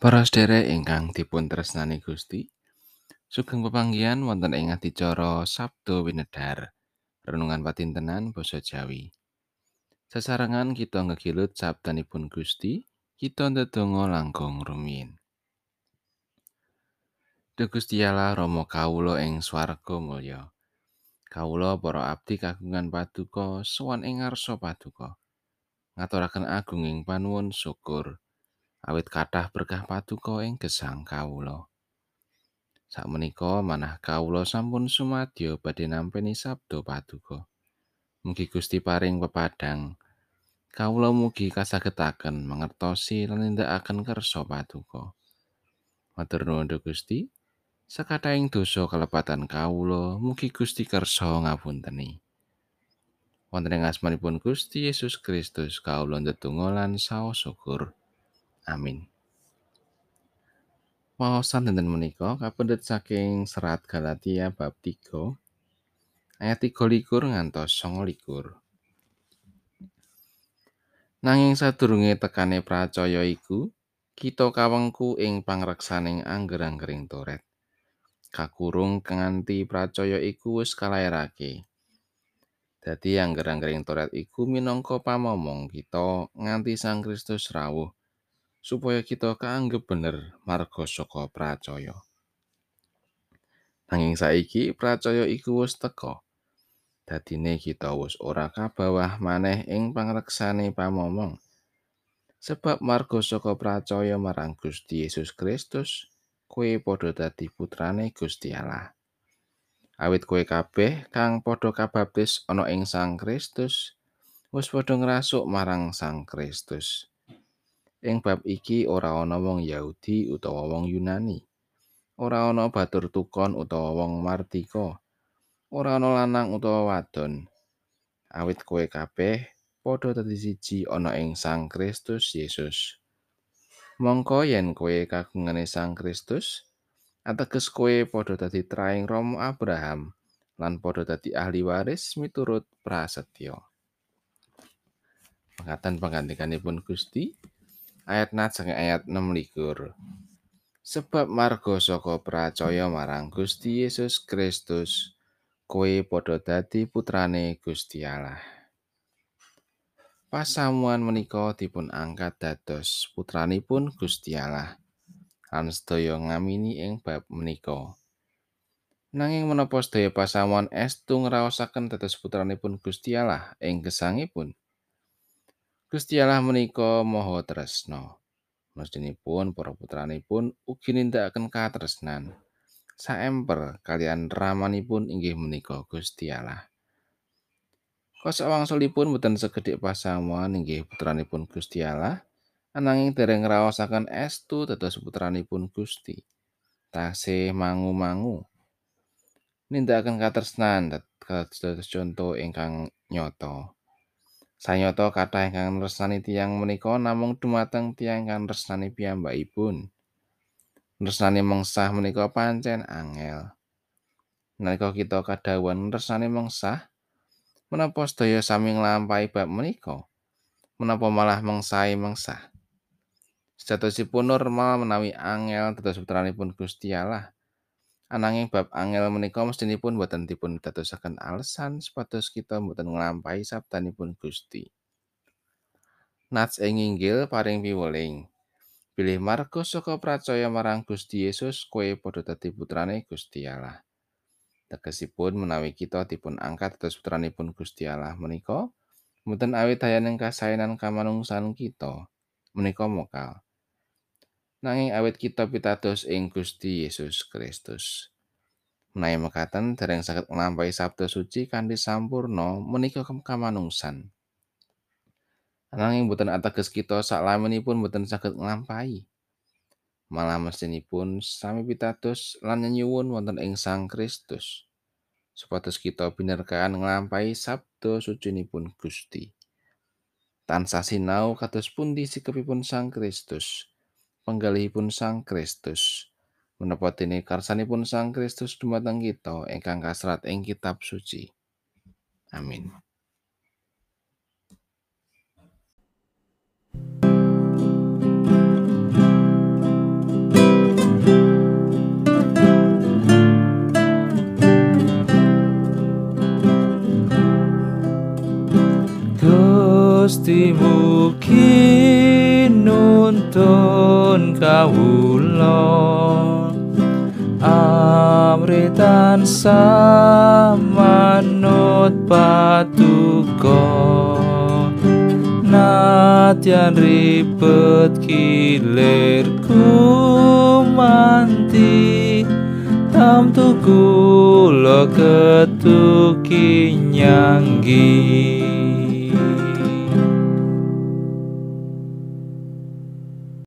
Para sedherek ingkang dipun tresnani Gusti, sugeng pepanggihan wonten ing adicara Sabdo Winedhar, renungan patintenan basa Jawi. Sesarengan kita ngegilut sabdanipun Gusti, kita ndedonga langkung rumiyin. Duh Gusti Allah Rama kawula ing swarga mulya. Kawula para abdi kagungan paduka sowan ing ngarsa paduka. Ngaturaken agunging panuwun syukur. Awit kathah berkah paduka ing gesang kawula. Sakmenika manah kawula sampun sumadyo badhe nampi sabdo paduka. Mugi Gusti paring pepadang. Kawula mugi kasagetaken mangertosi lan nindakaken kersa paduka. Matur nuwun Gusti. Sakataing dosa kalepatan kawula mugi Gusti kersa ngapunteni. Wonten ing asmanipun Gusti Yesus Kristus kawula ndedonga lan saos syukur. Amin. Wawasan dinten menika kapendhet saking serat Galatia bab 3 ayat 23 ngantos 29. Nanging sadurunge tekane pracaya iku, kita kawengku ing pangreksaning angger-anggering toret. Kakurung nganti pracaya iku wis kalairake. Dadi angger-anggering toret iku minangka pamomong kita nganti Sang Kristus rawuh. Supaya kita kaanggep bener marga saka pracaya. Nanging saiki pracaya iku wis teka. Dadine kita wis ora kabawah maneh ing pangreksane pamomong. Sebab marga saka pracaya marang Gusti Yesus Kristus, kowe padha dadi putrane Gusti Allah. Awit kowe kabeh kang padha kabaptis ana ing Sang Kristus, wis padha ngrasuk marang Sang Kristus. Ing bab iki ora ana wong Yahudi utawa wong Yunani. Ora ana batur tukon utawa wong martika. Ora ana lanang utawa wadon. Awit kowe kabeh padha dadi siji ana ing Sang Kristus Yesus. Mongko yen kowe kagungane Sang Kristus, ateges kowe padha dadi traing Romo Abraham lan padha dadi ahli waris miturut prasetyo. Pengatan pengantikanipun Gusti, ayat saking ayat 6 likur. Sebab marga saka percaya marang Gusti Yesus Kristus, kowe padha dadi putrane Gusti Allah. Pasamuan menika dipun angkat dados putranipun Gusti Allah. Lan sedaya ngamini ing bab menika. Nanging menapa sedaya pasamuan estu ngraosaken dados putranipun Gusti Allah ing gesangipun? Gusti Allah menika maha tresna. Mestinipun para putranipun ugi nindakaken katresnan. Saemper kalian ramanipun inggih menika Gusti Allah. Kosa wangsulipun boten segedhik pasamuan inggih putranipun Gusti Allah, ananging dereng ngraosaken estu dados putranipun Gusti. Tasih mangu-mangu. Nindakaken katresnan dados conto ingkang nyata. Sanyata kathah ingkang nresnani tiyang menika namung dumateng tiyang ingkang nresnani piyambakipun. Nresnani mengsah menika pancen angel. Nalika kita kadhawuhan nresnani mengsah, menapa sedaya sami nglampahi bab menika? Menapa malah mengsahi mengsah? Sejatosipun normal menawi angel dados putranipun Gusti Allah. Ananging bab angel menika mestinipun boten dipun dadosaken alasan supados kita boten nglampahi sabdanipun Gusti. Nats ing inggil paring piweling. Pilih marga saka percaya marang Gusti Yesus kowe padha dadi putrane Gusti Allah. Tegesipun menawi kita dipun angkat dados putranipun Gusti Allah menika mboten awit dayaning kasainan kamanungsan kita menika mokal. Nanging awit kita pitados ing Gusti Yesus Kristus. Menawi mekaten dereng saged nglampahi sabda suci kanthi sampurno menika kamanungsan. Nanging boten ateges kita saklaminipun boten saged nglampahi. Malah mesinipun sami pitados lan nyuwun wonten ing Sang Kristus. Supados kita binerkaan nglampahi sabda sucinipun Gusti. Tansah sinau kados pundi sikepipun Sang Kristus. penggalihipun Sang Kristus. menepot ini karsani pun Sang Kristus dumateng kita ingkang kasrat ing kitab suci. Amin. Gustimu kini nuntun kawula. Amritan samanut patuko. Natyan ribet kilir kumanti tam tuku lo ketuki nyanggi